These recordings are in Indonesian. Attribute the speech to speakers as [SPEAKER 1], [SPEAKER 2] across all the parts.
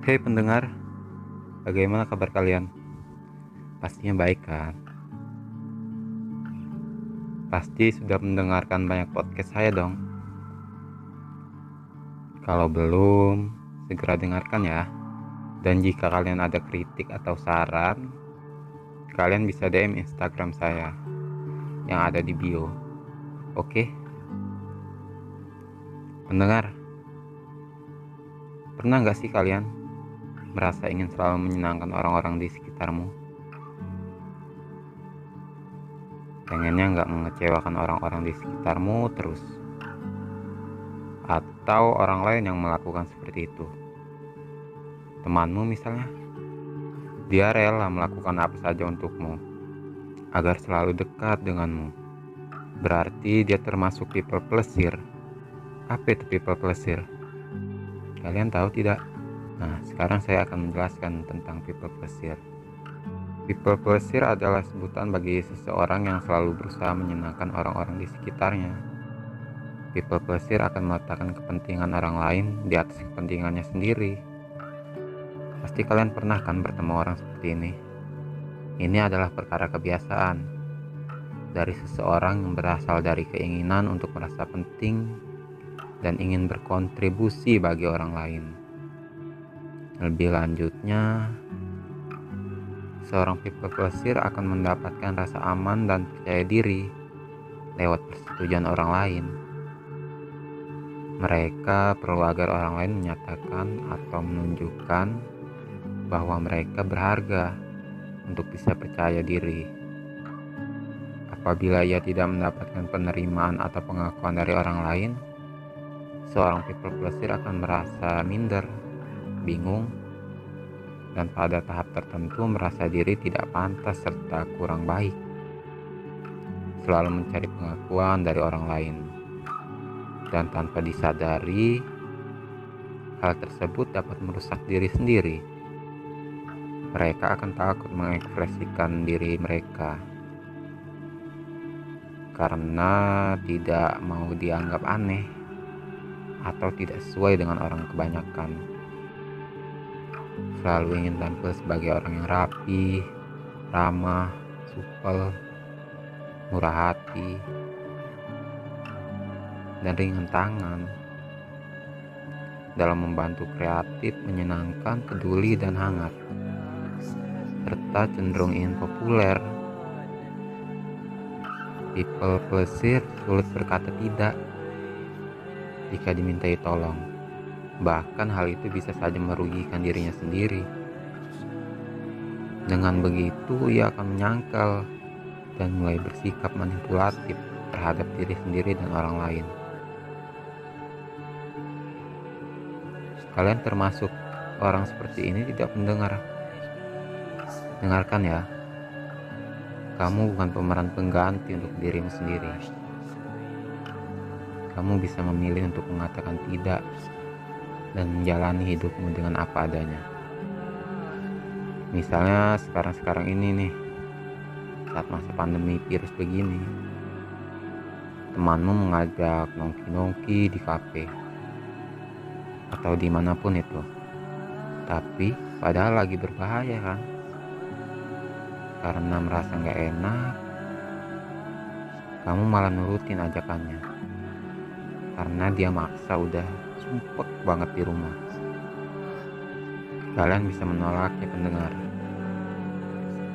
[SPEAKER 1] Hei pendengar, bagaimana kabar kalian? Pastinya baik kan? Pasti sudah mendengarkan banyak podcast saya dong. Kalau belum, segera dengarkan ya. Dan jika kalian ada kritik atau saran, kalian bisa DM Instagram saya yang ada di bio. Oke? Pendengar, pernah nggak sih kalian merasa ingin selalu menyenangkan orang-orang di sekitarmu. Pengennya nggak mengecewakan orang-orang di sekitarmu terus. Atau orang lain yang melakukan seperti itu. Temanmu misalnya. Dia rela melakukan apa saja untukmu. Agar selalu dekat denganmu. Berarti dia termasuk people pleasure. Apa itu people pleasure? Kalian tahu tidak? Nah, sekarang saya akan menjelaskan tentang people pleasure. People pleasure adalah sebutan bagi seseorang yang selalu berusaha menyenangkan orang-orang di sekitarnya. People pleasure akan meletakkan kepentingan orang lain di atas kepentingannya sendiri. Pasti kalian pernah kan bertemu orang seperti ini. Ini adalah perkara kebiasaan dari seseorang yang berasal dari keinginan untuk merasa penting dan ingin berkontribusi bagi orang lain. Lebih lanjutnya, seorang people pleaser akan mendapatkan rasa aman dan percaya diri lewat persetujuan orang lain. Mereka perlu agar orang lain menyatakan atau menunjukkan bahwa mereka berharga untuk bisa percaya diri. Apabila ia tidak mendapatkan penerimaan atau pengakuan dari orang lain, seorang people pleaser akan merasa minder bingung, dan pada tahap tertentu merasa diri tidak pantas serta kurang baik. Selalu mencari pengakuan dari orang lain, dan tanpa disadari, hal tersebut dapat merusak diri sendiri. Mereka akan takut mengekspresikan diri mereka karena tidak mau dianggap aneh atau tidak sesuai dengan orang kebanyakan selalu ingin tampil sebagai orang yang rapi, ramah, supel, murah hati, dan ringan tangan dalam membantu kreatif, menyenangkan, peduli, dan hangat, serta cenderung ingin populer. People pleasure sulit berkata tidak jika dimintai tolong. Bahkan hal itu bisa saja merugikan dirinya sendiri. Dengan begitu, ia akan menyangkal dan mulai bersikap manipulatif terhadap diri sendiri dan orang lain. Kalian termasuk orang seperti ini tidak mendengar. Dengarkan ya. Kamu bukan pemeran pengganti untuk dirimu sendiri. Kamu bisa memilih untuk mengatakan tidak dan menjalani hidupmu dengan apa adanya. Misalnya sekarang-sekarang ini nih, saat masa pandemi virus begini, temanmu mengajak nongki-nongki di kafe atau di mana pun itu. Tapi padahal lagi berbahaya kan? Karena merasa nggak enak, kamu malah nurutin ajakannya. Karena dia maksa udah sumpek banget di rumah. Kalian bisa menolaknya pendengar.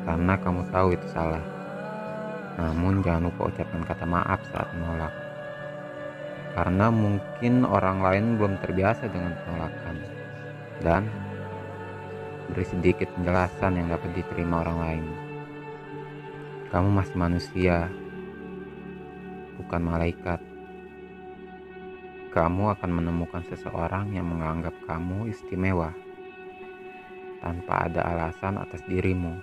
[SPEAKER 1] Karena kamu tahu itu salah. Namun jangan lupa ucapkan kata maaf saat menolak. Karena mungkin orang lain belum terbiasa dengan penolakan. Dan beri sedikit penjelasan yang dapat diterima orang lain. Kamu masih manusia, bukan malaikat kamu akan menemukan seseorang yang menganggap kamu istimewa tanpa ada alasan atas dirimu,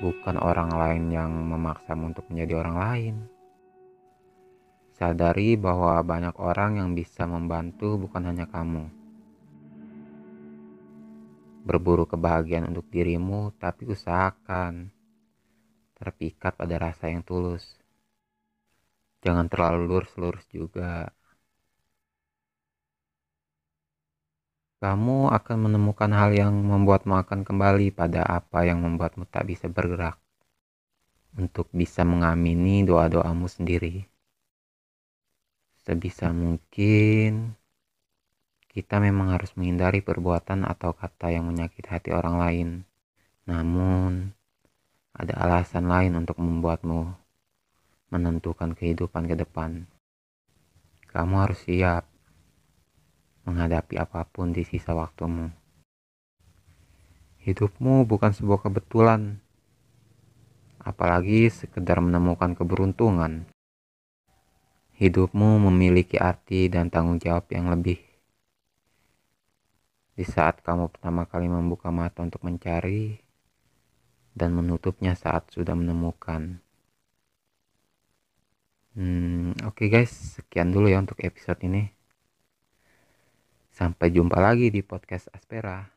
[SPEAKER 1] bukan orang lain yang memaksamu untuk menjadi orang lain. Sadari bahwa banyak orang yang bisa membantu, bukan hanya kamu. Berburu kebahagiaan untuk dirimu, tapi usahakan terpikat pada rasa yang tulus. Jangan terlalu lurus-lurus juga. Kamu akan menemukan hal yang membuatmu akan kembali pada apa yang membuatmu tak bisa bergerak untuk bisa mengamini doa-doamu sendiri. Sebisa mungkin, kita memang harus menghindari perbuatan atau kata yang menyakiti hati orang lain. Namun, ada alasan lain untuk membuatmu menentukan kehidupan ke depan. Kamu harus siap menghadapi apa pun di sisa waktumu. Hidupmu bukan sebuah kebetulan, apalagi sekedar menemukan keberuntungan. Hidupmu memiliki arti dan tanggung jawab yang lebih. Di saat kamu pertama kali membuka mata untuk mencari dan menutupnya saat sudah menemukan. Hmm, Oke okay guys, sekian dulu ya untuk episode ini. Sampai jumpa lagi di podcast Aspera.